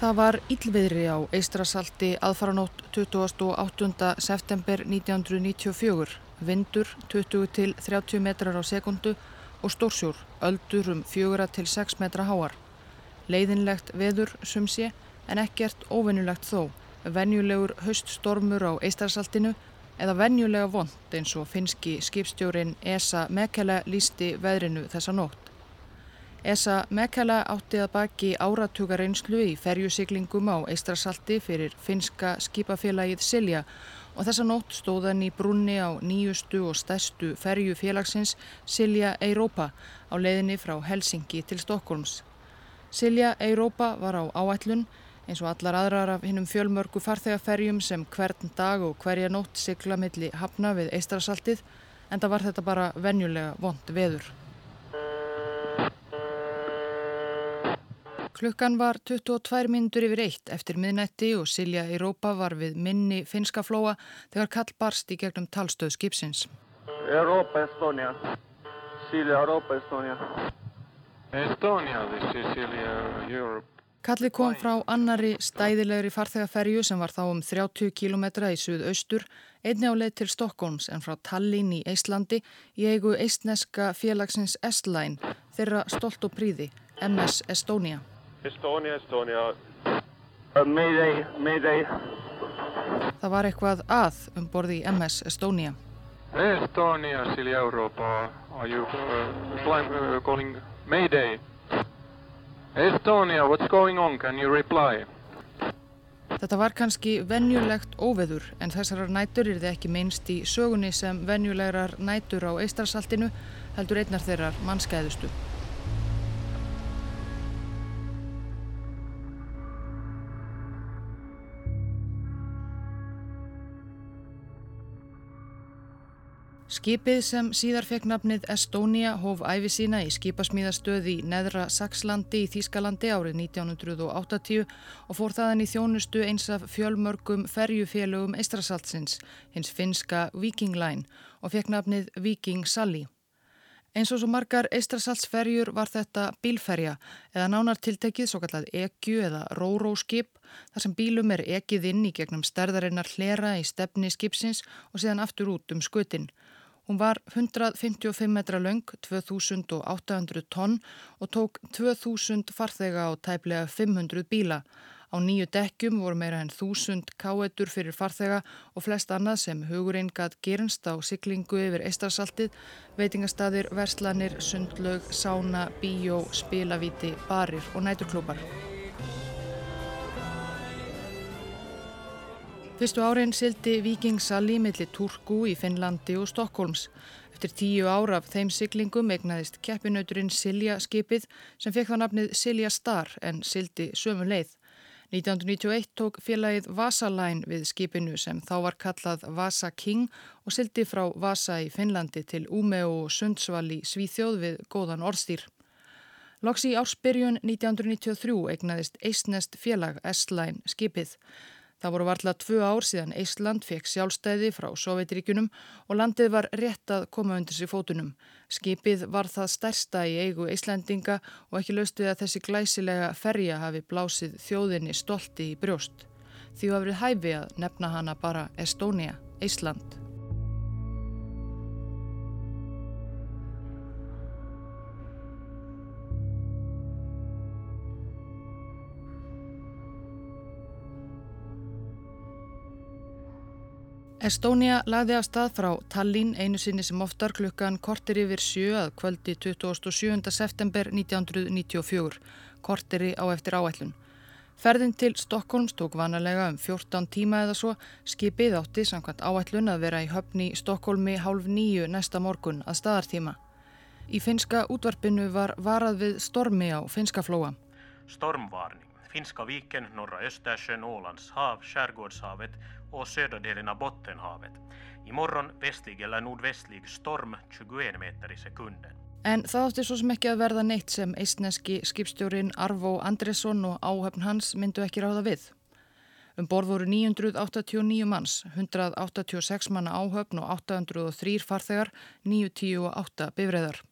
Það var íllviðri á Eistrasalti aðfaranótt 28. september 1994, vindur 20 til 30 metrar á sekundu og stórsjór, öldur um 4 til 6 metra háar. Leiðinlegt veður sum sé en ekkert óvennulegt þó, venjulegur höststormur á Eistrasaltinu eða venjulega vond eins og finski skipstjórin Esa Mekele lísti veðrinu þessa nótt. Esa Mekala átti að baki áratugareynslu í ferjusiklingum á Eistrasalti fyrir finska skipafélagið Silja og þessa nótt stóðan í brunni á nýjustu og stærstu ferjufélagsins Silja Eirópa á leiðinni frá Helsingi til Stokkólms. Silja Eirópa var á áætlun eins og allar aðrar af hinnum fjölmörgu farþegaferjum sem hvern dag og hverja nótt sigla milli hafna við Eistrasaltið en það var þetta bara venjulega vond veður. Klukkan var 22 minnur yfir eitt eftir miðnætti og Silja Europa var við minni finska flóa þegar kall barst í gegnum talstöð skipsins. Europa, Estonia. Silja, Europa, Estonia. Estonia, this is Silja, Europe. Kallið kom frá annari stæðilegri farþegaferju sem var þá um 30 km í suðaustur, einni á leið til Stokkóms en frá Tallinn í Íslandi í eigu eistneska félagsins S-Line, þeirra stolt og príði, MS Estonia. Estonia, Estonia. Uh, mayday, Mayday. Það var eitthvað að um borði í MS Estonia. Estonia, Silja, Europa. Are you uh, flying, uh, calling Mayday? Estonia, what's going on? Can you reply? Þetta var kannski venjulegt óveður en þessarar nætur er þið ekki minnst í sögunni sem venjulegar nætur á Eistrasaltinu heldur einnar þeirrar mannskæðustu. Skipið sem síðar fekk nafnið Estonia hóf æfi sína í skipasmíðastöði í neðra Saxlandi í Þýskalandi árið 1980 og fór þaðan í þjónustu eins af fjölmörgum ferjufélögum Eistrasaltsins, hins finska Viking Line og fekk nafnið Viking Sally. Eins og svo margar Eistrasaltsferjur var þetta bílferja eða nánar tiltekið svo kallað EQ eða Róró-skip þar sem bílum er ekið inn í gegnum stærðarinnar hlera í stefni skipsins og síðan aftur út um skutin. Hún var 155 metra laung, 2800 tonn og tók 2000 farþega á tæplega 500 bíla. Á nýju dekkjum voru meira en 1000 káetur fyrir farþega og flest annað sem hugurinn gatt gerinst á syklingu yfir Eistarsaltið, veitingastadir, verslanir, sundlaug, sána, bíó, spilavíti, barir og næturklúpar. Fyrstu árin sildi Viking Sally millir Turku í Finnlandi og Stokkólms. Eftir tíu ára af þeim siglingum egnaðist keppinauturinn Silja skipið sem fekk það nafnið Silja Star en sildi sömu leið. 1991 tók félagið Vasa Line við skipinu sem þá var kallað Vasa King og sildi frá Vasa í Finnlandi til Umeå og Sundsvall í Svíþjóð við góðan orðstýr. Loks í ársbyrjun 1993 egnaðist eistnest félag S-Line skipið. Það voru varla tvö ár síðan Ísland fekk sjálfstæði frá Sovjetríkunum og landið var rétt að koma undir sér fótunum. Skipið var það stærsta í eigu Íslandinga og ekki löstuði að þessi glæsilega ferja hafi blásið þjóðinni stolti í brjóst. Því hafið hæfi að nefna hana bara Estónia, Ísland. Estónia lagði af stað frá Tallinn einu sinni sem oftar klukkan kortir yfir sjö að kvöldi 27. september 1994, kortiri á eftir áætlun. Ferðin til Stokkólms tók vanalega um 14 tíma eða svo, skipið átti samkvæmt áætlun að vera í höfni Stokkólmi hálf nýju næsta morgun að staðartíma. Í finska útvarpinu var varað við stormi á finska flóa. Stormvarning. Finska viken, norra Östersjön, Ålands hav, Skärgårdshavet och södra delen av Bottenhavet. Imorgon västlig eller nordvästlig storm 21 meter i sekunden. En það átti svo sem ekki að verða neitt sem eistneski skipstjórin Arvo Andresson og áhöfn hans myndu ekki ráða við. Um borð voru 989 manns, 186 manna áhöfn og 803 farþegar, 910 og 8 bifræðar.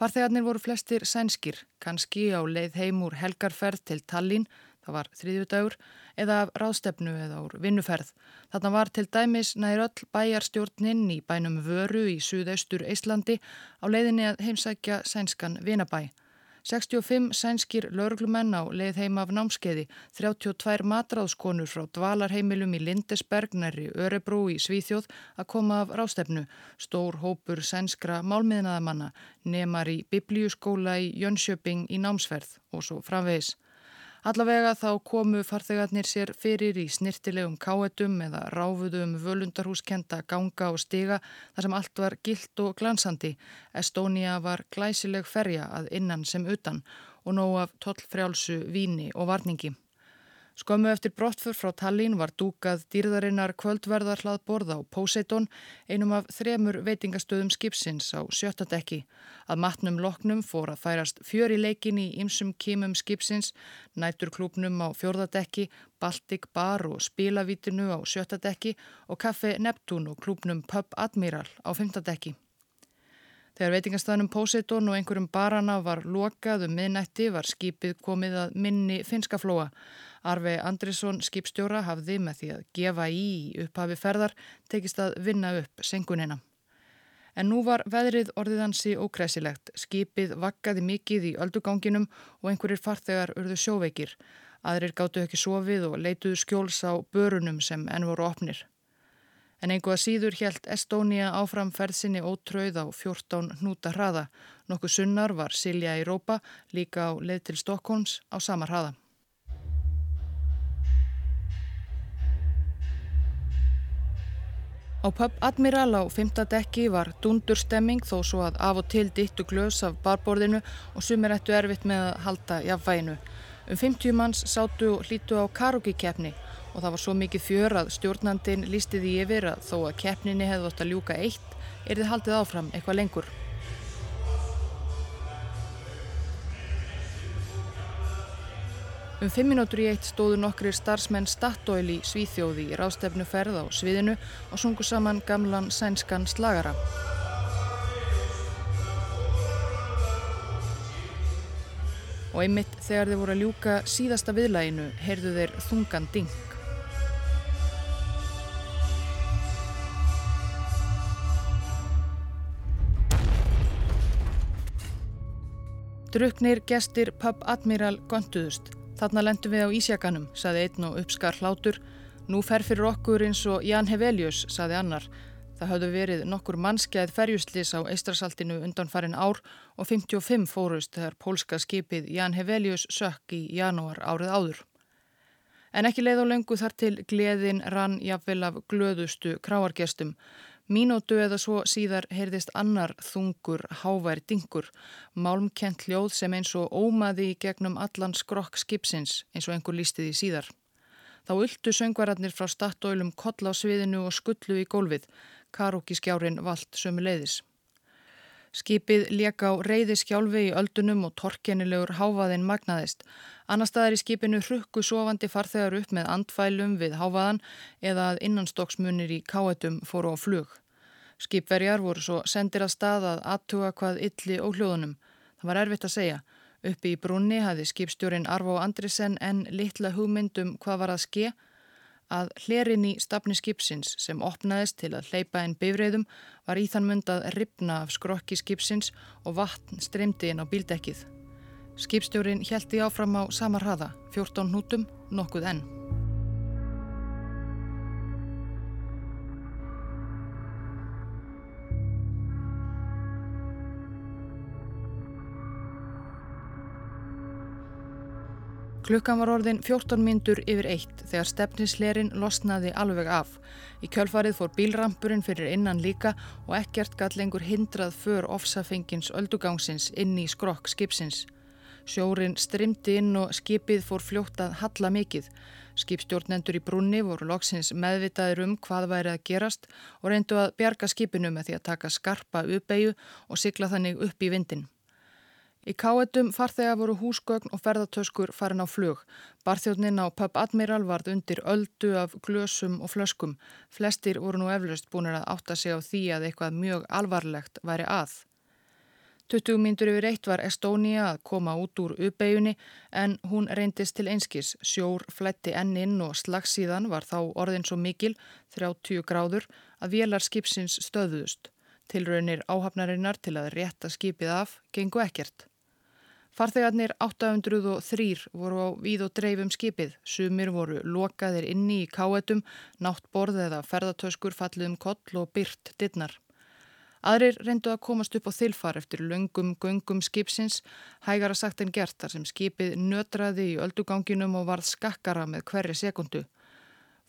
Farþegarnir voru flestir sænskir, kannski á leið heim úr helgarferð til Tallinn, það var þriðjudagur, eða af ráðstefnu eða úr vinnuferð. Þarna var til dæmis nær öll bæjarstjórninn í bænum Vöru í suðaustur Íslandi á leiðinni að heimsækja sænskan Vinabæ. 65 sænskir lauruglumenn á leið heim af námskeiði, 32 matráðskonur frá dvalarheimilum í Lindesberg næri Örebrú í Svíþjóð að koma af rástefnu, stór hópur sænskra málmiðnaðamanna, nemar í biblíuskóla í Jönköping í námsferð og svo framvegis. Allavega þá komu farþegarnir sér fyrir í snirtilegum káetum eða ráfuðum völundarhúskenda ganga og stiga þar sem allt var gilt og glansandi. Estónia var glæsileg ferja að innan sem utan og nóg af tollfrjálsu víni og varningi. Skömmu eftir brottfur frá Tallinn var dúkað dýrðarinnar kvöldverðar hlaðborð á Poseidon, einum af þremur veitingastöðum skipsins á sjötta dekki. Að matnum loknum fór að færast fjör í leikin í ymsum kímum skipsins, næturklúpnum á fjörðadekki, Baltic Bar og Spilavítinu á sjötta dekki og Kaffe Neptún og klúpnum Pub Admiral á fymtadekki. Þegar veitingastæðnum Poseidon og einhverjum barana var lokað um miðnætti var skipið komið að minni finskaflóa. Arve Andrisson skipstjóra hafði með því að gefa í upphafi ferðar tekist að vinna upp sengunina. En nú var veðrið orðiðansi ókresilegt. Skipið vakkaði mikið í ölduganginum og einhverjir farþegar urðu sjóveikir. Aðrir gáttu ekki sofið og leituðu skjóls á börunum sem enn voru opnir. En einhvað síður helt Estónia áfram ferðsinni ótröð á 14 hnúta hraða. Nokkuð sunnar var Silja í Rópa, líka á leið til Stokkons á sama hraða. Á pub Admiral á 5. dekki var dundurstemming þó svo að af og til dittu glös af barborðinu og sumir ættu erfitt með að halda jafnvæginu. Um 50 manns sátu hlítu á karokikeppni og það var svo mikið fjör að stjórnandin lísti því yfir að þó að keppninni hefði þótt að ljúka eitt er þið haldið áfram eitthvað lengur. Um fimm minútur í eitt stóðu nokkri starfsmenn Statoil í Svíþjóði í rástefnu ferð á sviðinu og sungu saman gamlan sænskan slagara. Og einmitt þegar þeir voru að ljúka síðasta viðlæginu heyrðu þeir þungan ding. Druknir gestir pub Admiral gonduðust. Þarna lendum við á Ísjakanum, saði einn og uppskar hlátur. Nú fer fyrir okkur eins og Jan Hevelius, saði annar. Það hafðu verið nokkur mannskjæð ferjuslis á Eistrasaltinu undan farin ár og 55 fórust þegar pólska skipið Jan Hevelius sökk í janúar árið áður. En ekki leið á löngu þar til gleðin rann jafnvel af glöðustu kráargestum. Mínótu eða svo síðar heyrðist annar þungur, hávær dingur, málmkent hljóð sem eins og ómaði í gegnum allan skrokk skipsins eins og einhver lístiði síðar. Þá ultu söngvararnir frá stattóilum koll á sviðinu og skullu í gólfið, karókiskjárin vald sömu leiðis. Skipið leka á reyði skjálfi í öldunum og torkenilegur háfaðinn magnaðist. Annar staðar í skipinu hrukku sofandi farþegar upp með andfælum við háfaðan eða að innanstokksmunir í káetum fóru á flug. Skipverjar voru svo sendir að stað að aðtuga hvað illi og hljóðunum. Það var erfitt að segja. Uppi í brunni hafði skipstjórin Arvo Andrisen en litla hugmyndum hvað var að ske að hlerin í stafni skipsins sem opnaðist til að hleypa inn bifreiðum var í þann mund að ripna af skrokki skipsins og vatn streymdi inn á bíldekkið. Skipstjórin hjælti áfram á sama hraða, 14 nútum, nokkuð enn. Klukkan var orðin 14 myndur yfir eitt þegar stefnislerin losnaði alveg af. Í kjölfarið fór bílrampurinn fyrir innan líka og ekkert gall lengur hindrað för ofsafengins öldugangsins inn í skrokk skipsins. Sjórin strimdi inn og skipið fór fljótt að halla mikið. Skipstjórnendur í brunni voru loksins meðvitaðir um hvað væri að gerast og reyndu að bjarga skipinu með því að taka skarpa uppeyju og sigla þannig upp í vindin. Í káetum farþega voru húsgögn og ferðartöskur farin á flug. Barþjóðnin á Pub Admiral varð undir öldu af glösum og flöskum. Flestir voru nú eflaust búinir að átta sig á því að eitthvað mjög alvarlegt væri að. 20 myndur yfir eitt var Estónia að koma út úr uppeiginni en hún reyndist til einskis. Sjór fletti enn inn og slagsíðan var þá orðin svo mikil, 30 gráður, að vélar skipsins stöðuðust. Tilraunir áhafnarinnar til að rétta skipið af gengu ekkert. Farþegarnir 803 voru á víð og dreifum skipið. Sumir voru lokaðir inni í káetum, nátt borð eða ferðartöskur fallið um koll og byrt dittnar. Aðrir reyndu að komast upp á þilfar eftir löngum göngum skipsins, hægara sagt en gert þar sem skipið nötraði í ölduganginum og varð skakkara með hverri sekundu.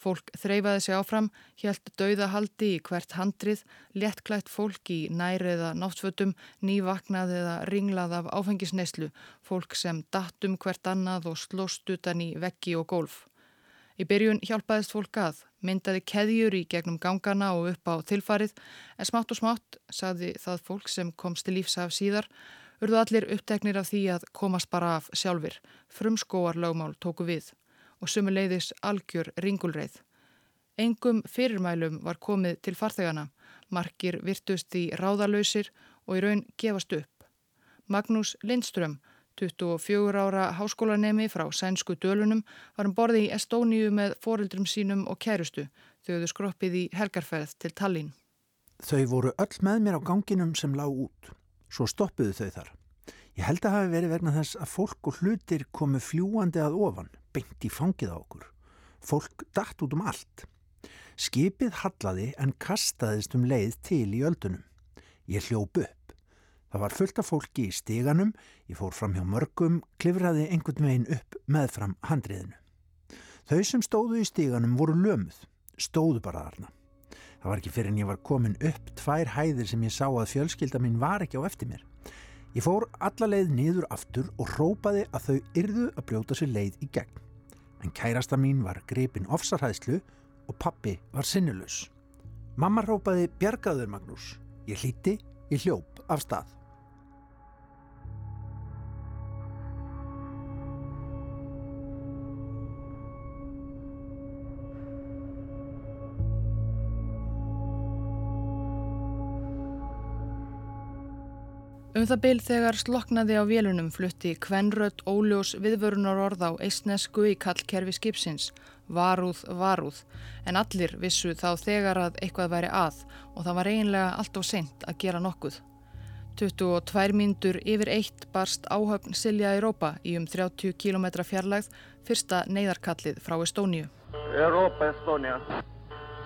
Fólk þreyfaði sig áfram, helt dauðahaldi í hvert handrið, lettklætt fólk í næriða náttfötum, nývaknað eða ringlað af áfengisneislu, fólk sem dattum hvert annað og slóst utan í veggi og gólf. Í byrjun hjálpaðist fólk að, myndaði keðjur í gegnum gangana og upp á tilfarið, en smátt og smátt, saði það fólk sem komst til lífsaf síðar, urðu allir uppteknir af því að komast bara af sjálfur. Frumskóar lögmál tóku við og sumuleiðis algjör ringulreið. Engum fyrirmælum var komið til farþegana, margir virtust í ráðalöysir og í raun gefast upp. Magnús Lindström, 24 ára háskólanemi frá sænsku dölunum var um borði í Estóníu með foreldrum sínum og kærustu þau höfðu skroppið í helgarferð til Tallinn. Þau voru öll með mér á ganginum sem lág út. Svo stoppuðu þau þar. Ég held að hafi verið vegna þess að fólk og hlutir komu fljúandi að ofan, beint í fangið á okkur. Fólk dætt út um allt. Skipið hallaði en kastaðist um leið til í öldunum. Ég hljóp upp. Það var fullt af fólki í stíganum, ég fór fram hjá mörgum, klifraði einhvern veginn upp meðfram handriðinu. Þau sem stóðu í stíganum voru lömuð, stóðu bara þarna. Það var ekki fyrir en ég var komin upp tvær hæðir sem ég sá að fjölskylda mín var ekki á eftir mér. Ég fór alla leið niður aftur og rópaði að þau yrðu að brjóta sér leið í gegn. En kærasta mín var grepin ofsarhæðslu og pappi var sinnulus. Mamma rópaði bjargaður Magnús. Ég hlíti, ég hljóp af stað. Um það byl þegar sloknaði á vélunum flutti kvenrött óljós viðvörunar orð á eistnesku í kallkerfi skipsins, varúð, varúð, en allir vissu þá þegar að eitthvað væri að og það var eiginlega allt á seint að gera nokkuð. 22 mínútur yfir eitt barst áhöfn Silja Europa í um 30 km fjarlægð fyrsta neyðarkallið frá Estóniu. Europa, Estonia.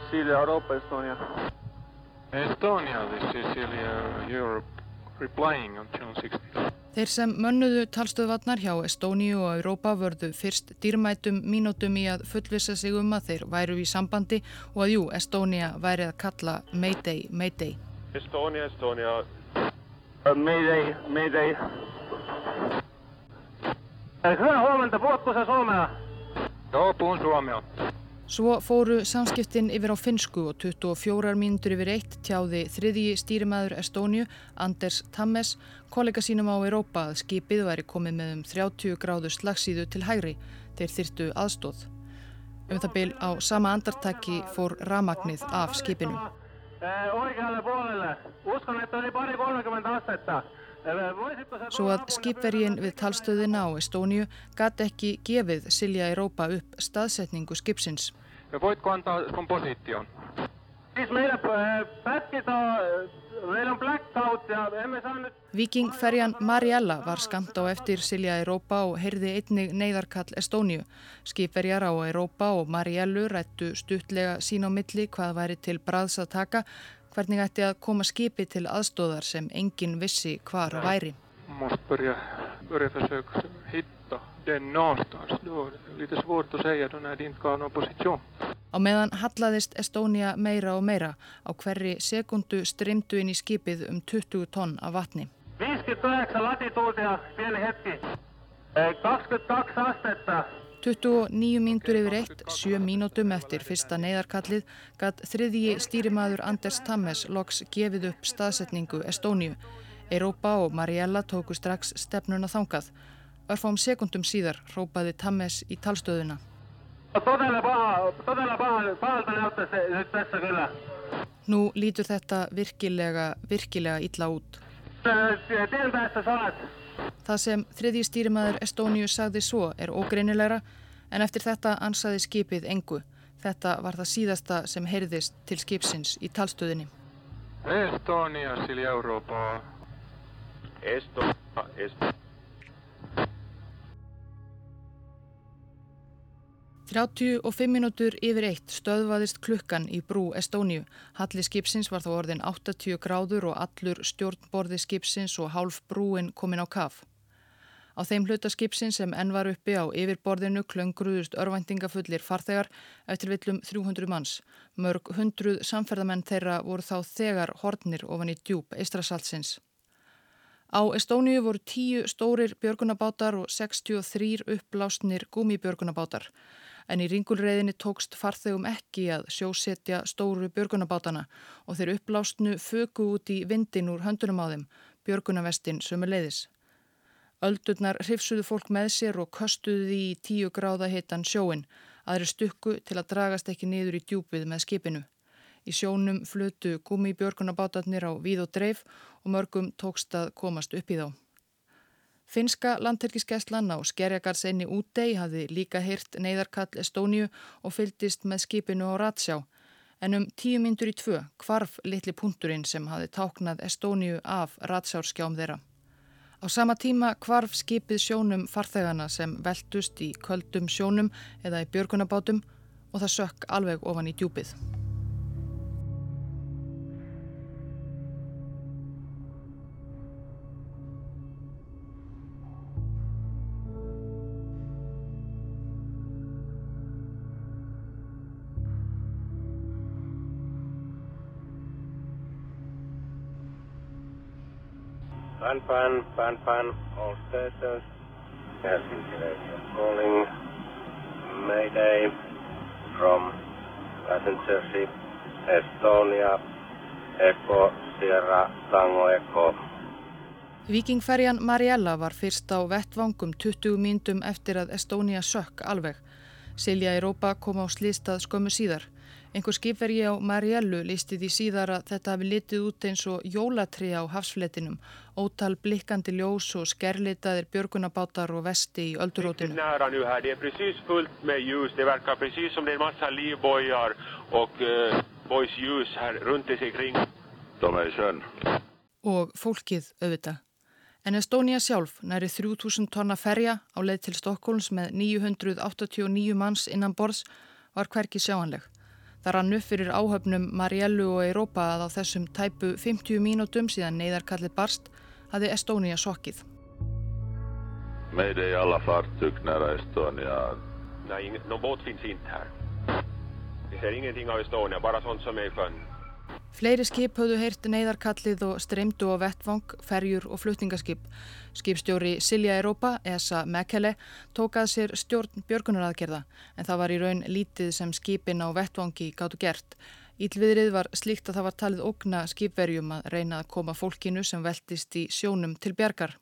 Silja, Europa, Estonia. Estonia, this is Silja, Europe replying on Channel 60. Þeir sem mönnuðu talstöðvarnar hjá Estóníu og Europa vörðu fyrst dýrmætum mínútum í að fullvisa sig um að þeir væru í sambandi og að jú, Estónia væri að kalla Mayday, Mayday. Estonia, Estonia. Uh, mayday, Mayday. Hyvää huomenta, puhutko sä suomea? Joo, puhun suomea. Svo fóru samskiptin yfir á finsku og 24 mínútur yfir eitt tjáði þriðji stýrimæður Estóniu, Anders Tammes, kollega sínum á Europa að skipið væri komið með um 30 gráður slagsíðu til hægri, þeir þyrtu aðstóð. Um það byl á sama andartaki fór ramagnið af skipinu. Oikealle puolelle. Uskon, että oli pari 30 astetta. Svo að skipvergin við talstöðina á Estóniu gæti ekki gefið Silja Europa upp staðsetningu skipsins. Voitko antaa sun position? Siis meillä pätkit on, meillä on blackout ja emme saa nyt... Vikingferjan Mariella var skamt á eftir Silja Europa og heyrði einnig neyðarkall Estóniu. Skipverjar á Europa og Mariellu rættu stuttlega sín á milli hvað væri til braðs að taka hvernig ætti að koma skipi til aðstóðar sem enginn vissi hvar væri. Måste börja, börja försöka hitta den någonstans. Det lite svårt att säga då när det inte har någon position. Á meðan hallaðist Estónia meira og meira. Á hverri sekundu strimdu inn í skipið um 20 tonn af vatni. 59 latituutia, pieni hetki. 22 astetta. 29 mínútur yfir eitt, 7 mínútum eftir fyrsta neyðarkallið, gatt þriðji stýrimaður Anders Tammes loks gefið upp staðsetningu Estóniu. Europa og Mariella tóku strax stefnuna þangað. Örfám sekundum síðar rópaði Tammes í talstöðuna. Todella paha, todella paha, näyttäisi nyt tässä kyllä. Nú lítur þetta virkilega, virkilega illa út. Tien päässä sä olet. Það sem þriðji stýrimaður Estóniu sagði svo er ógreinilegra en eftir þetta ansaði skipið engu. Þetta var það síðasta sem heyrðist til skipsins í talstöðinni. Estonia sillä Eurooppaa. Estonia, Estonia. 35 minútur yfir eitt stöðvaðist klukkan í brú Estóniu. Halli skipsins var þá orðin 80 gráður og allur stjórnborði skipsins og hálf brúin komin á kaf. Á þeim hluta skipsin sem enn var uppi á yfirborðinu klöngruðust örvæntingafullir farþegar eftir villum 300 manns. Mörg hundruð samferðamenn þeirra voru þá þegar hornir ofan í djúb eistrasaltsins. Á Estóniu voru tíu stórir björgunabátar og 63 uppblásnir gúmibjörgunabátar en í ringulreiðinni tókst farþegum ekki að sjósetja stóru björgunabátana og þeir uppblásnu föku út í vindin úr höndunum á þeim, björgunavestin sömu leiðis. Öldurnar hrifsuðu fólk með sér og köstuðu því í tíu gráða hitan sjóin, aðri stukku til að dragast ekki niður í djúpið með skipinu. Í sjónum flutu gummibjörgunabátarnir á víð og dreif og mörgum tókst að komast upp í þá. Finska landhelgiskeslan á Skerjagarðsenni útdei hafði líka heyrt neyðarkall Estóniu og fylgdist með skipinu á Ratsjá. En um tíu myndur í tvö kvarf litli punkturinn sem hafði táknað Estóniu af Ratsjárskjám þeirra. Á sama tíma kvarf skipið sjónum farþegana sem veltust í köldum sjónum eða í björgunabátum og það sökk alveg ofan í djúpið. Pan, pan, pan, pan, all stations. Helsinki radio calling. Mayday from passenger ship Estonia. Echo, Sierra, Tango, Echo. Vikingferjan Mariella var fyrst á vettvangum 20 mínutum eftir að Estónia sökk alveg. Silja Europa kom á slýstað skömmu síðar. Einhver skipvergi á Mariellu lísti því síðar að þetta hafi litið út eins og jólatri á hafsfletinum, ótal blikkandi ljós og skerlitaðir björgunabátar og vesti í öldurótinu. Det är precis fullt med ljus. Det verkar precis som det en massa livbojar och uh, boys ljus här runt sig kring. Är i sjön. Og fólkið auðvitað. En Estónia sjálf næri 3000 tonna ferja á leið til Stokkólms með 989 manns innan borðs var hverki sjáanleg. Það rann upp fyrir áhöfnum Mariellu og Europa að á þessum tæpu 50 mínútum síðan neyðarkallið barst hafði Estónia sokkið. Mayday alla fartyg nära Estonia. Nej, ing- någon båt finns inte här. Vi ser ingenting av Estonia, bara sånt som är i sjön. Fleiri skip höfðu heyrt neyðarkallið og streymdu á vettvang, ferjur og flutningaskip. Skipstjóri Silja Europa, Esa Mekele, tókað sér stjórn björgunaraðgerða en það var í raun lítið sem skipin á vettvangi gáttu gert. Ílviðrið var slíkt að það var talið ógna skipverjum að reyna að koma fólkinu sem veltist í sjónum til bjargar.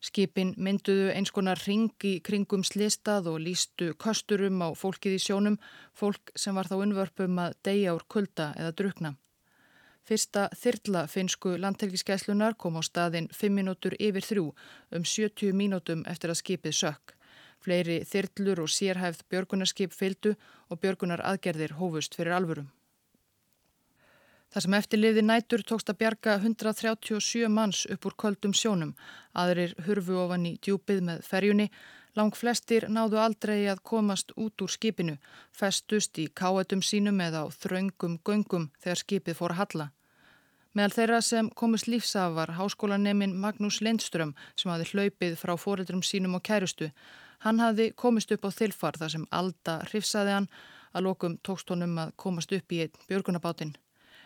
Skipin mynduðu eins konar ring í kringum slistað og lístu kösturum á fólkið í sjónum, fólk sem var þá unnvörpum að deyja úr kulda eða drukna. Fyrsta þyrla finsku landhelgiskeslunar kom á staðin 5 minútur yfir þrjú um 70 mínútum eftir að skipið sökk. Fleiri þyrlur og sérhæfð björgunarskip fyldu og björgunar aðgerðir hófust fyrir alvörum. Það sem eftirliði nætur tókst að bjarga 137 manns upp úr köldum sjónum, aðrir hurfu ofan í djúpið með ferjunni, lang flestir náðu aldrei að komast út úr skipinu, festust í káetum sínum eða á þraungum göngum þegar skipið fór að halla. Meðal þeirra sem komist lífsaf var háskólanemin Magnús Lindström sem hafði hlaupið frá fóreldrum sínum og kærustu. Hann hafði komist upp á þilfar þar sem Alda hrifsaði hann að lokum tókst honum að komast upp í einn björgunabátinn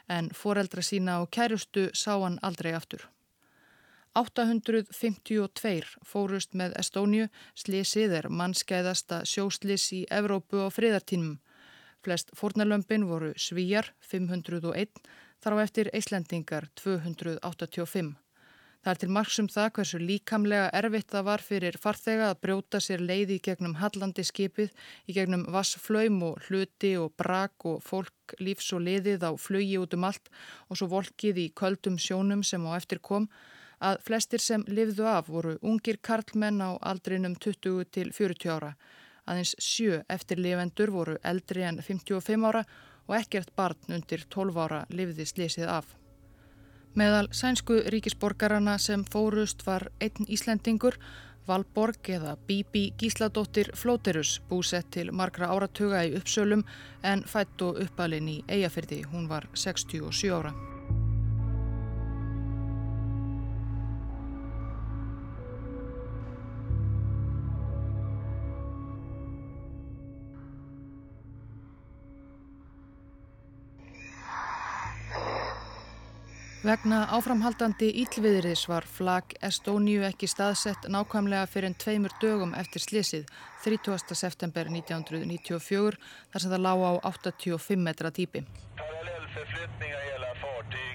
en foreldra sína og kærustu sá hann aldrei aftur. 852 fórust með Estóniu, slísið er mannskæðasta sjóslís í Evrópu á friðartínum. Flest fórnalömpin voru Svíjar 501, þar á eftir Íslendingar 285. Það er til margsum það hversu líkamlega erfitt það var fyrir farþega að brjóta sér leiði gegnum hallandi skipið, í gegnum vassflaum og hluti og brak og fólk lífs og liðið á flugi út um allt og svo volkið í köldum sjónum sem á eftir kom að flestir sem livðu af voru ungir karlmenn á aldrinum 20 til 40 ára. Aðeins sjö eftir lifendur voru eldri en 55 ára og ekkert barn undir 12 ára livði slísið af. Meðal sænsku ríkisborgarana sem fórust var einn Íslendingur, Valborg eða Bibi Gísladóttir Flóterus, búsett til margra áratuga í uppsölum en fætt og uppalinn í Eyjafyrði. Hún var 67 ára. Vegna áframhaldandi íllviðris var flag Estóníu ekki staðsett nákvæmlega fyrir en tveimur dögum eftir slísið 30. september 1994 þar sem það lág á 85 metra dýpi.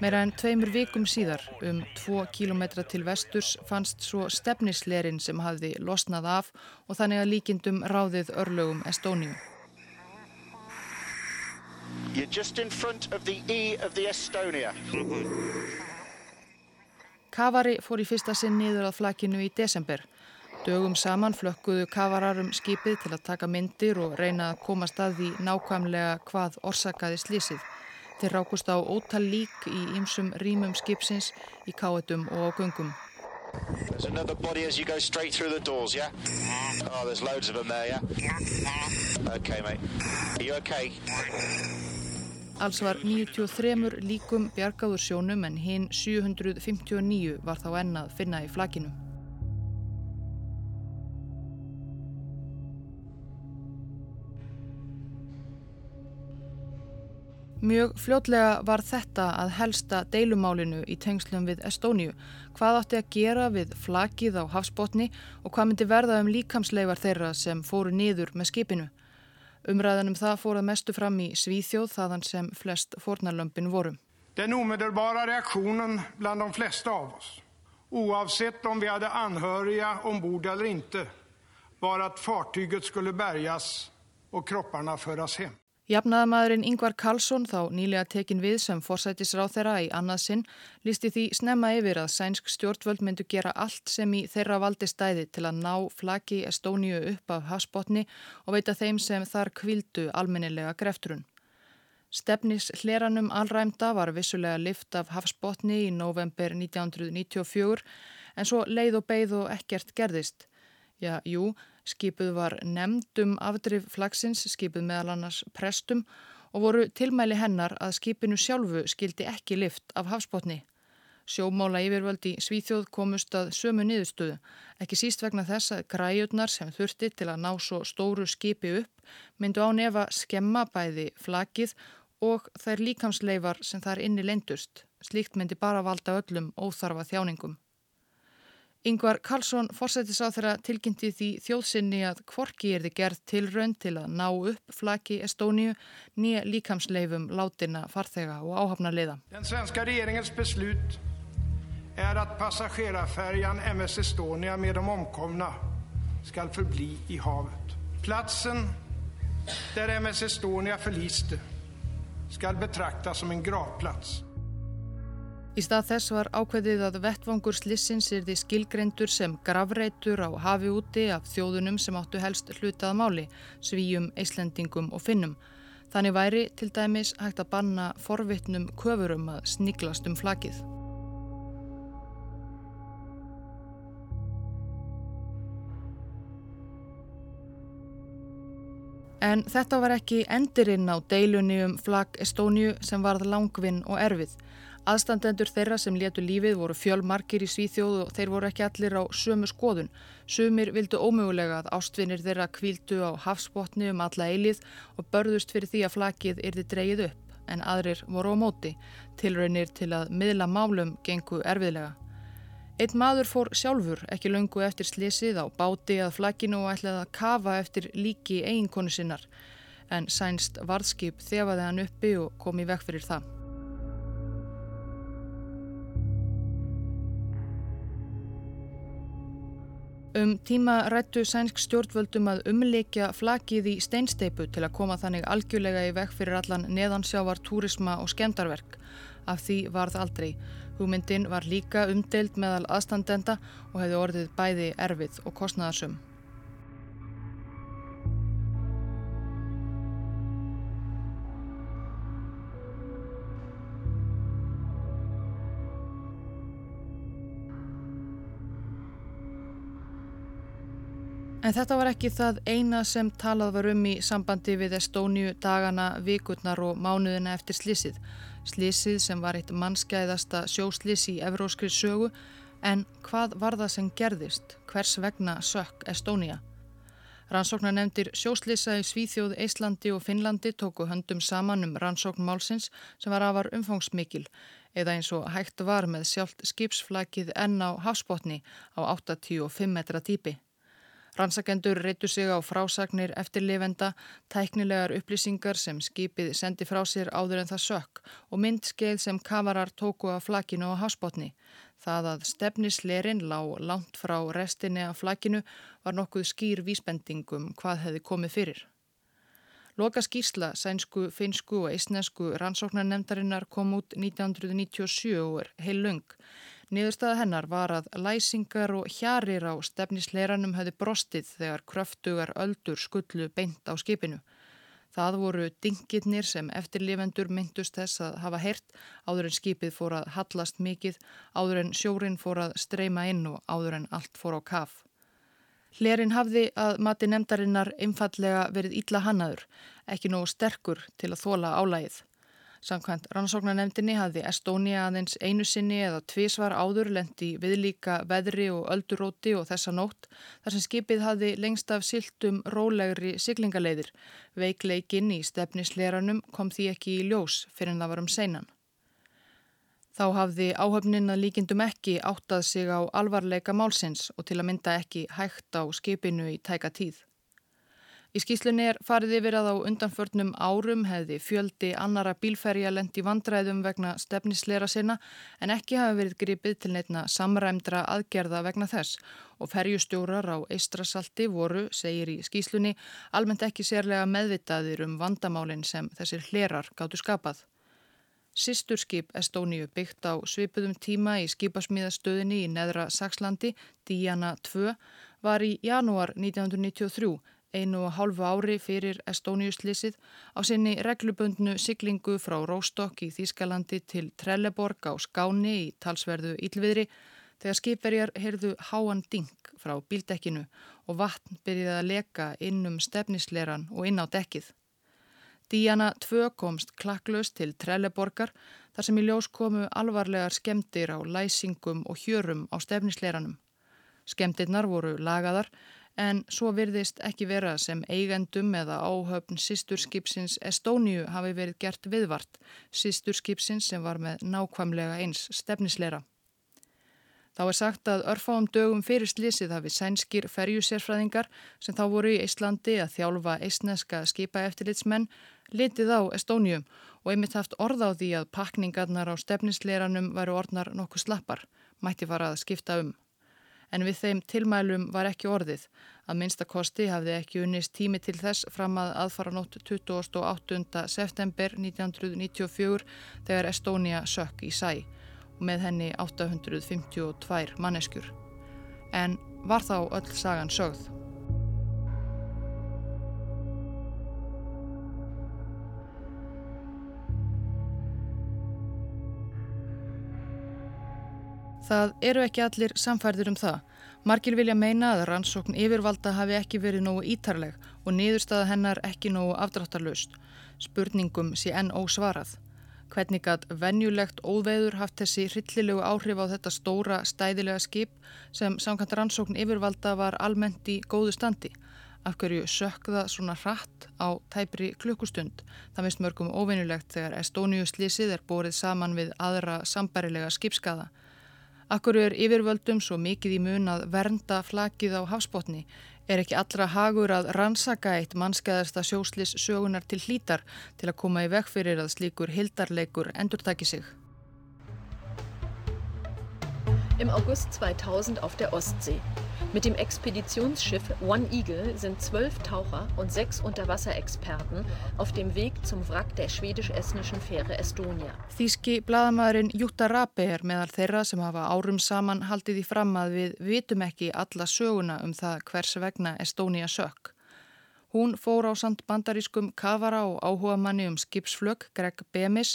Meira en tveimur vikum síðar, um 2 kilometra til vesturs, fannst svo stefnislerin sem hafði losnað af og þannig að líkindum ráðið örlögum Estóníu. You're just in front of the E of the Estonia. Kavari fór í fyrsta sinn niður að flakinu í desember. Dögum saman flökkuðu kavarar um skipið til að taka myndir og reyna að koma staði nákvæmlega hvað orsakaði slísið. Þeir rákust á ótal lík í ymsum rýmum skipsins í káetum og á gungum. There's another body as you go straight through the doors, yeah? Oh, there's loads of them there, yeah? Okay, mate. Are you okay? Alls var 93 líkum bjargáður sjónum en hinn 759 var þá ennað finna í flakinu. Mjög fljótlega var þetta að helsta deilumálinu í tengslum við Estóniu. Hvað átti að gera við flakið á hafsbótni og hvað myndi verða um líkamsleifar þeirra sem fóru niður með skipinu? Umræðanum það fór að mestu fram í Svíþjóð þaðan sem flest fornarlömpin voru. Den omedelbara reaktionen bland de flesta av oss, oavsett om vi hade anhöriga ombord eller inte, var att fartyget skulle bärgas och kropparna föras hem. Jafnaðamæðurinn Yngvar Karlsson, þá nýlega tekin við sem forsætisráð þeirra í annað sinn, lísti því snemma yfir að sænsk stjórnvöld myndu gera allt sem í þeirra valdi stæði til að ná flaki Estóniu upp af hafsbótni og veita þeim sem þar kvildu almennilega grefturun. Stefnis hleranum allræmda var vissulega lift af hafsbótni í november 1994 en svo leið og beigð og ekkert gerðist. Já, jú, Skipuð var nefndum afdrif flagsins, skipuð meðal annars prestum og voru tilmæli hennar að skipinu sjálfu skildi ekki lift af hafsbótni. Sjómála yfirvöldi Svíþjóð komust að sömu niðurstöðu, ekki síst vegna þess að græjurnar sem þurfti til að ná svo stóru skipi upp myndu á nefa skemma bæði flakið og þær líkamsleifar sem þar inni leindust. Slíkt myndi bara valda öllum óþarfa þjáningum. Yngvar Karlsson fórsættis á þeirra tilkynnti því þjóðsynni að kvorki er þið gerð tilraun til að ná upp flaki Estóniu nýja líkamsleifum látina farþega og áhafna leiða. Den svenska regeringens beslut er að passagerarfärjan MS Estonia með de omkomna skal förbli í havet. Platsen der MS Estonia förliste skal betraktas som en gravplats. Í stað þess var ákveðið að vettvangur slissins er því skilgreindur sem gravreitur á hafi úti af þjóðunum sem áttu helst hlutað máli, svíjum, eislendingum og finnum. Þannig væri til dæmis hægt að banna forvittnum köfurum að sniglast um flakið. En þetta var ekki endirinn á deilunni um flag Estóniu sem varð langvinn og erfið. Aðstandendur þeirra sem letu lífið voru fjölmarkir í Svíþjóð og þeir voru ekki allir á sömu skoðun. Sumir vildu ómögulega að ástvinir þeirra kvíldu á hafsbótni um alla eilið og börðust fyrir því að flakið yrði dreyið upp, en aðrir voru á móti, tilraunir til að miðla málum gengu erfiðlega. Einn maður fór sjálfur ekki löngu eftir slísið á báti að flakinu og ætlaði að kafa eftir líki eiginkonu sinnar, en sænst varðskip þefaði hann uppi og kom í vekk fyrir það. Um tíma rættu sænsk stjórnvöldum að umleikja flakið í steinsteipu til að koma þannig algjörlega í vekk fyrir allan neðansjávar, túrisma og skemdarverk. Af því varð aldrei. Hugmyndin var líka umdeild meðal aðstandenda og hefði orðið bæði erfið og kostnæðarsum. En þetta var ekki það eina sem talað var um í sambandi við Estóniu dagana, vikurnar og mánuðina eftir slísið. Slísið sem var eitt mannskæðasta sjóslís í evróskri sögu en hvað var það sem gerðist? Hvers vegna sökk Estónia? Rannsóknar nefndir sjóslísa í Svíþjóð, Íslandi og Finnlandi tóku höndum saman um rannsókn málsins sem var afar umfangsmikil eða eins og hægt var með sjálft skipsflakið enn á hafsbótni á 85 metra dýpi. Rannsakendur reytu sig á frásagnir eftirlifenda, tæknilegar upplýsingar sem skipið sendi frá sér áður en það sökk og myndskeið sem kavarar tóku af flakinu á hásbótni. Það að stefnislerin lág langt frá restinni af flakinu var nokkuð skýr vísbendingum hvað hefði komið fyrir. Loka skýrsla sænsku, finsku og eisnesku rannsóknarnemdarinnar kom út 1997 og er heil lung. Niðurstaða hennar var að læsingar og hjarir á stefnisleiranum hefði brostið þegar kröftugar öldur skullu beint á skipinu. Það voru dingirnir sem eftirlifendur myndust þess að hafa heyrt áður en skipið fór að hallast mikið, áður en sjórin fór að streyma inn og áður en allt fór á kaf. Hlerin hafði að mati nefndarinnar einfallega verið ítla hannaður, ekki nógu sterkur til að þóla álægið. Samkvæmt rannsóknarnemdini hafði Estónia aðeins einu sinni eða tvísvar áður lendi viðlíka veðri og ölduróti og þessa nótt þar sem skipið hafði lengst af siltum rólegri siglingaleiðir. Veikleikinn í stefnisleranum kom því ekki í ljós fyrir en það var um seinan. Þá hafði áhöfnin að líkindum ekki áttað sig á alvarleika málsins og til að mynda ekki hægt á skipinu í tæka tíð. Í skýslunni er farið yfir að á undanförnum árum hefði fjöldi annara bílferja lendi vandræðum vegna stefnislera sinna en ekki hafi verið gripið til neitna samræmdra aðgerða vegna þess og ferjustjórar á eistrasalti voru, segir í skýslunni, almennt ekki sérlega meðvitaðir um vandamálinn sem þessir hlerar gáttu skapað. Sisturskip Estóníu byggt á svipuðum tíma í skipasmíðastöðinni í neðra Sakslandi, Díana 2, var í janúar 1993 einu og hálfu ári fyrir Estóniuslísið á sinni reglubundnu siglingu frá Róstokk í Þýskalandi til Trelleborg á Skáni í talsverðu Ílviðri þegar skipverjar heyrðu háan ding frá bíldekkinu og vatn byrjiði að leka inn um stefnisleran og inn á dekkið. Díana 2 komst klakklaust til Trelleborgar þar sem í ljós komu alvarlegar skemdir á læsingum og hjörum á stefnisleranum. Skemdirnar voru lagaðar en svo virðist ekki vera sem eigendum eða áhöfn sísturskipsins Estóniu hafi verið gert viðvart, sísturskipsins sem var með nákvæmlega eins stefnisleira. Þá er sagt að örfáum dögum fyrir slísið hafi sænskir ferjusérfræðingar sem þá voru í Íslandi að þjálfa eisneska skipaeftilitsmenn litið á Estóniu og einmitt haft orð á því að pakningarnar á stefnisleiranum væru orðnar nokkuð slappar, mætti fara að skipta um en við þeim tilmælum var ekki orðið. Að minnstakosti hafði ekki unnist tími til þess fram að aðfara nótt 28. september 1994 þegar Estónia sökk í sæ og með henni 852 manneskjur. En var þá öll sagan sögð? Það eru ekki allir samfærður um það. Markil vilja meina að rannsókn yfirvalda hafi ekki verið nógu ítarleg og niðurstaða hennar ekki nógu afdráttarlaust. Spurningum sé enn ósvarað. Hvernig að venjulegt óveður haft þessi hryllilegu áhrif á þetta stóra stæðilega skip sem samkvæmt rannsókn yfirvalda var almennt í góðu standi. Af hverju sökða svona hratt á tæpri klukkustund. Það mist mörgum óvenjulegt þegar Estóniu slísið er borið saman við aðra sambarilega skipskaða. Akkur er yfirvöldum svo mikið í mun að vernda flakið á hafsbótni er ekki allra hagur að rannsaka eitt mannskæðasta sjóslis sögunar til hlítar til að koma í vekk fyrir að slíkur hildarleikur endurtaki sig. im August 2000 auf der Ostsee. Mit dem Expeditionsschiff One Eagle sind zwölf Taucher und sechs Unterwasserexperten auf dem Weg zum Wrack der schwedisch-estnischen Fähre Estonia. Þíski bladamæðurinn Jutta Rabe er meðal þeirra sem hafa árum saman haldið í fram að við vitum ekki alla söguna um það hvers vegna Estonia sökk. Hún fór á samt bandarískum kavara og áhuga manni um skipsflögg Greg Bemis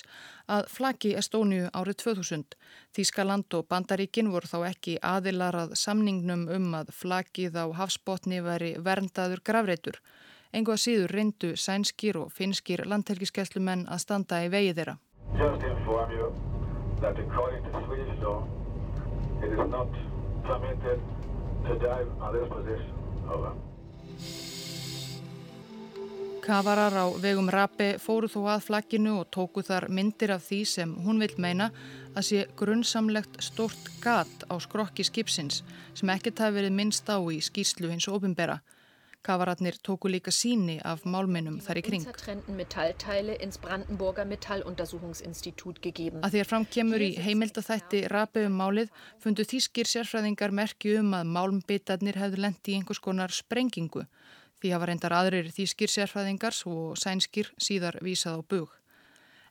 að flaki Estóniu árið 2000. Þískaland og bandaríkin voru þá ekki aðilarað samningnum um að flakið á hafsbótni veri verndaður gravreitur. Engu að síður reyndu sænskir og finskir landhelgiskeslumenn að standa í vegi þeirra. Just Kavarar á vegum Rabi fóru þó að flagginu og tóku þar myndir af því sem hún vil meina að sé grunnsamlegt stort gat á skrokki skipsins sem ekkert hafi verið minnst á í skýrslu hins ofinbera. Kavararnir tóku líka síni af málminnum þar í kring. Að að fram kemur í heimildathætti Rabi um málið fundu þýskir sérfræðingar merki um að málmbitarnir hefðu lendi í einhvers konar sprengingu Því hafa reyndar aðrir þýskir sérfræðingar og sænskir síðar vísað á bug.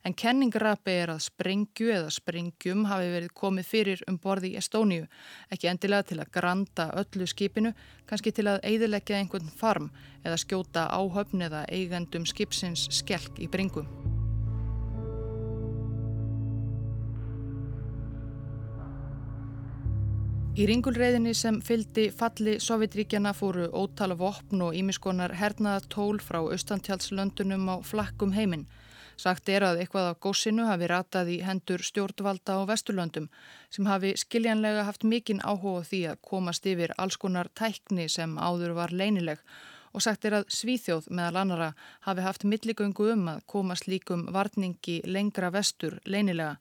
En kenningrapi er að sprengju eða sprengjum hafi verið komið fyrir um borði í Estóniu, ekki endilega til að granda öllu skipinu, kannski til að eidilegja einhvern farm eða skjóta áhöfn eða eigendum skipsins skelk í bringum. Í ringulreiðinni sem fyldi falli Sovjetríkjana fóru ótala vopn og ímiskonar hernaða tól frá austantjálslöndunum á flakkum heiminn. Sagt er að eitthvað af góssinu hafi ratað í hendur stjórnvalda á Vesturlöndum sem hafi skiljanlega haft mikinn áhuga því að komast yfir alls konar tækni sem áður var leinileg og sagt er að Svíþjóð meðal annara hafi haft milligöngu um að komast líkum varningi lengra vestur leinilega.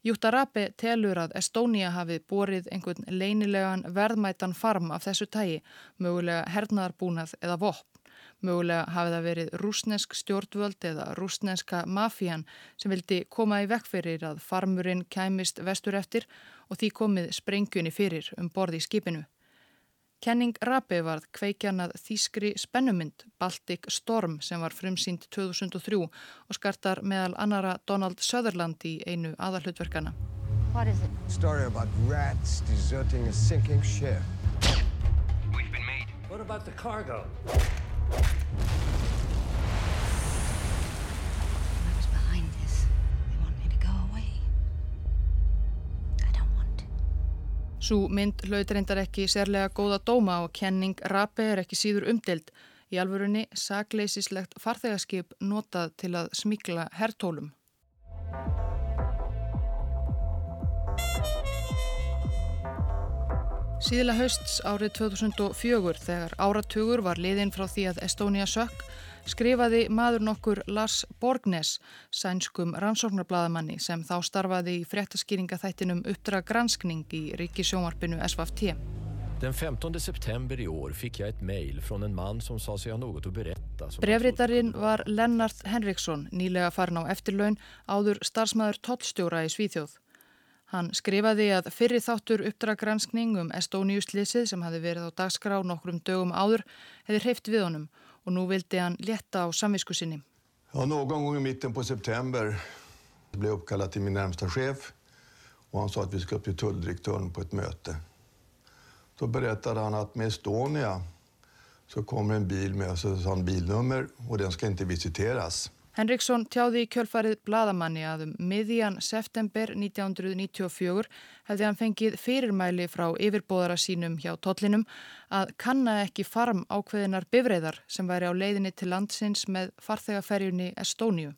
Júta Rabe telur að Estónia hafi borið einhvern leinilegan verðmætan farm af þessu tægi, mögulega hernaðarbúnað eða vopp. Mögulega hafi það verið rúsnesk stjórnvöld eða rúsneska mafían sem vildi koma í vekk fyrir að farmurinn kæmist vestur eftir og því komið sprengjunni fyrir um borði í skipinu. Kenning Rabi varð kveikjanað þýskri spennumynd Baltic Storm sem var frumsýnd 2003 og skartar meðal annara Donald Sutherland í einu aðalhutverkana. What is it? Story about rats deserting a sinking ship. We've been made. What about the cargo? Svo mynd hlaut reyndar ekki sérlega góða dóma og kenning Rabe er ekki síður umdelt. Í alvörunni sagleysislegt farþegarskip notað til að smikla herrtólum. Síðla hausts árið 2004 þegar áratugur var liðinn frá því að Estónia sökk skrifaði maður nokkur Lars Borgnes, sænskum rannsóknarblaðamanni sem þá starfaði í fréttaskýringaþættinum uppdrag granskning í ríkisjónvarpinu SVT. Den 15 september i år fick jag ett mejl från en man som sa sig ha något att berätta. Brevritarinn var Lennart Henriksson, nýlega farin á eftirlaun, áður starfsmæður tollstjóra í Svíþjóð. Hann skrifaði að fyrir þáttur uppdraggranskning um Estóniuslýsið sem hafi verið á dagskrá nokkrum dögum áður hefði hreift við honum och nu vildi han lätta av samvisku sinni. Ja, någon gång i mitten på september blev jag uppkallad till min närmsta chef och han sa att vi ska upp till tulldirektören på ett möte. Då berättade han att med Estonia så kommer en bil med så sa han bilnummer och den ska inte visiteras. Henriksson tjáði í kjölfarið bladamanni að um miðjan september 1994 hefði hann fengið fyrirmæli frá yfirbóðara sínum hjá tollinum að kanna ekki farm ákveðinar bifreiðar sem væri á leiðinni til landsins með farþegaferjunni Estóniu.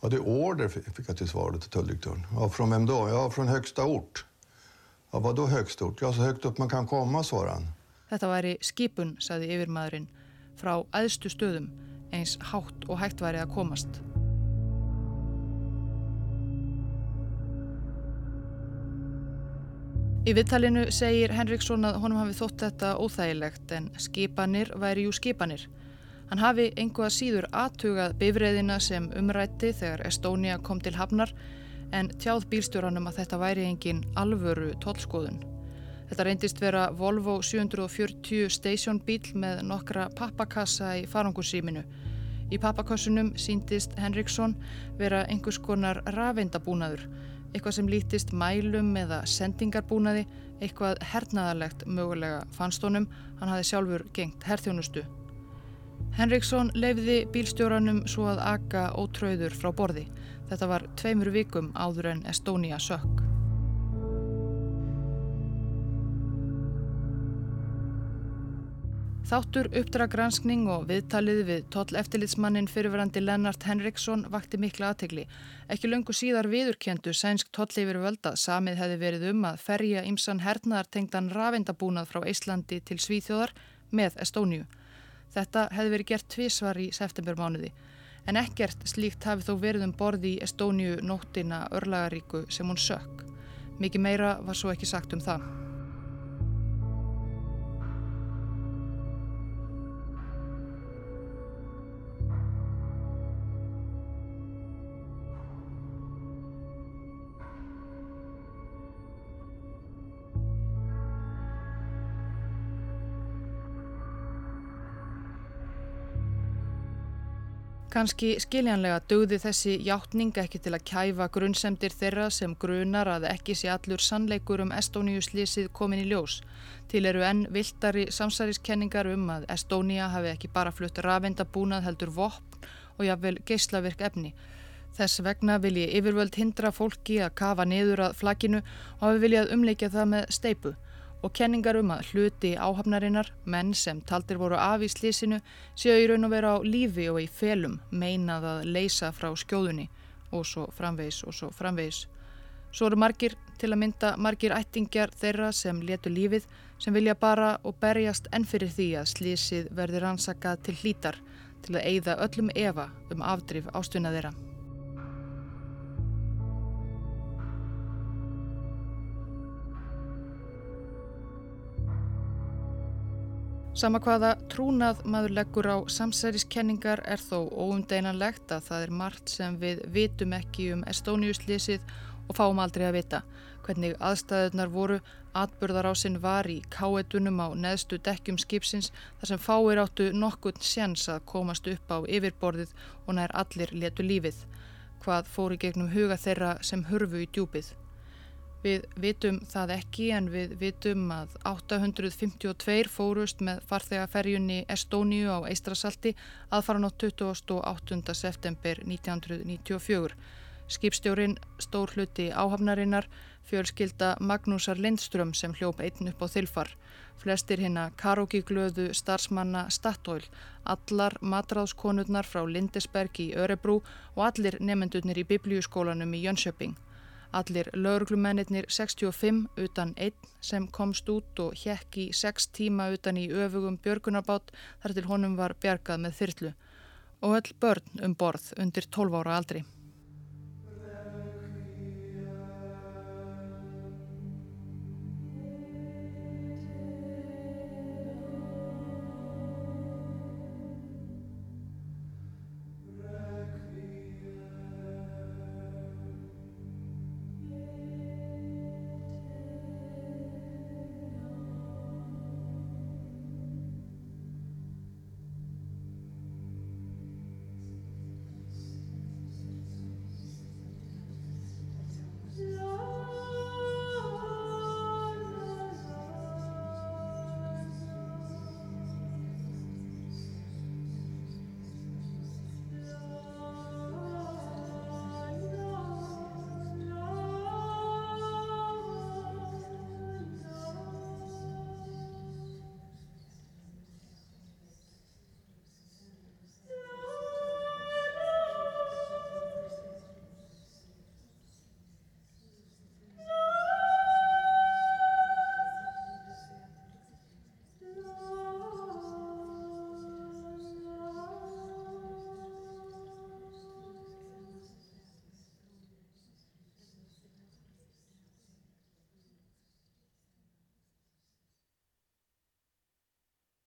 Ja, det är order fick jag till svaret till tulldirektören. Ja, från vem då? Ja, från högsta ort. Ja, vad då högsta ort? Ja, så högt upp man kan komma, svarade han. Þetta væri skipun, saði yfirmaðurinn, frá aðstu stöðum eins hátt og hægt væri að komast. Í viðtalinu segir Henriksson að honum hafi þótt þetta óþægilegt en skipanir væri jú skipanir. Hann hafi einhvað síður aðtugað bifræðina sem umrætti þegar Estónia kom til Hafnar en tjáð bílstjóranum að þetta væri engin alvöru tollskoðun. Þetta reyndist vera Volvo 740 station bíl með nokkra pappakassa í farangursýminu. Í pappakassunum síndist Henriksson vera einhvers konar rafeindabúnaður, eitthvað sem lítist mælum eða sendingarbúnaði, eitthvað hernaðarlegt mögulega fannst honum, hann hafi sjálfur gengt herþjónustu. Henriksson leifiði bílstjóranum svo að aga ótröður frá borði. Þetta var tveimur vikum áður en Estonia sökk. Þáttur uppdraggranskning og viðtalið við toll eftirlitsmannin fyrirverandi Lennart Henriksson vakti mikla aðtegli. Ekki löngu síðar viðurkendu sænsk tollleifir völda samið hefði verið um að ferja ymsan hernaðartengdan rafendabúnað frá Íslandi til Svíþjóðar með Estóniu. Þetta hefði verið gert tvísvar í septembermánuði en ekkert slíkt hafi þó verið um borði í Estóniu nóttina örlagaríku sem hún sökk. Mikið meira var svo ekki sagt um það. Kanski skiljanlega dögði þessi hjáttning ekki til að kæfa grunnsemdir þeirra sem grunar að ekki sé allur sannleikur um Estóniuslísið komin í ljós. Til eru enn viltari samsæriskenningar um að Estónia hafi ekki bara flutt rafendabúnað heldur vopn og jáfnvel geyslavirk efni. Þess vegna vil ég yfirvöld hindra fólki að kafa niður að flakinu og hafi viljað umleikja það með steipu og kenningar um að hluti áhafnarinnar, menn sem taldir voru af í slísinu, séu í raun og vera á lífi og í felum meinað að leysa frá skjóðunni og svo framvegs og svo framvegs. Svo eru margir til að mynda margir ættingjar þeirra sem letu lífið sem vilja bara og berjast enn fyrir því að slísið verði rannsakað til hlítar til að eigða öllum efa um afdrif ástuna þeirra. Sama hvaða trúnað maður leggur á samsæriskenningar er þó óumdeinanlegt að það er margt sem við vitum ekki um Estóniuslísið og fáum aldrei að vita. Hvernig aðstæðunar voru, atbörðar á sinn var í káetunum á neðstu dekkjum skipsins þar sem fáir áttu nokkurn sjans að komast upp á yfirborðið og nær allir letu lífið. Hvað fóri gegnum huga þeirra sem hurfu í djúpið. Við vitum það ekki en við vitum að 852 fórust með farþegaferjunni Estóniu á Eistrasalti aðfara nátt 28. september 1994. Skipstjórin stór hluti áhafnarinnar fjölskylda Magnúsar Lindström sem hljóp einn upp á þilfar. Flestir hinna karókiglöðu starfsmanna Statoil, allar matráðskonurnar frá Lindesberg í Örebrú og allir nefendurnir í biblíuskólanum í Jönköping. Allir lauruglumennir 65 utan einn sem komst út og hjekk í 6 tíma utan í öfugum björgunarbát þar til honum var bjargað með þyrlu og öll börn um borð undir 12 ára aldri.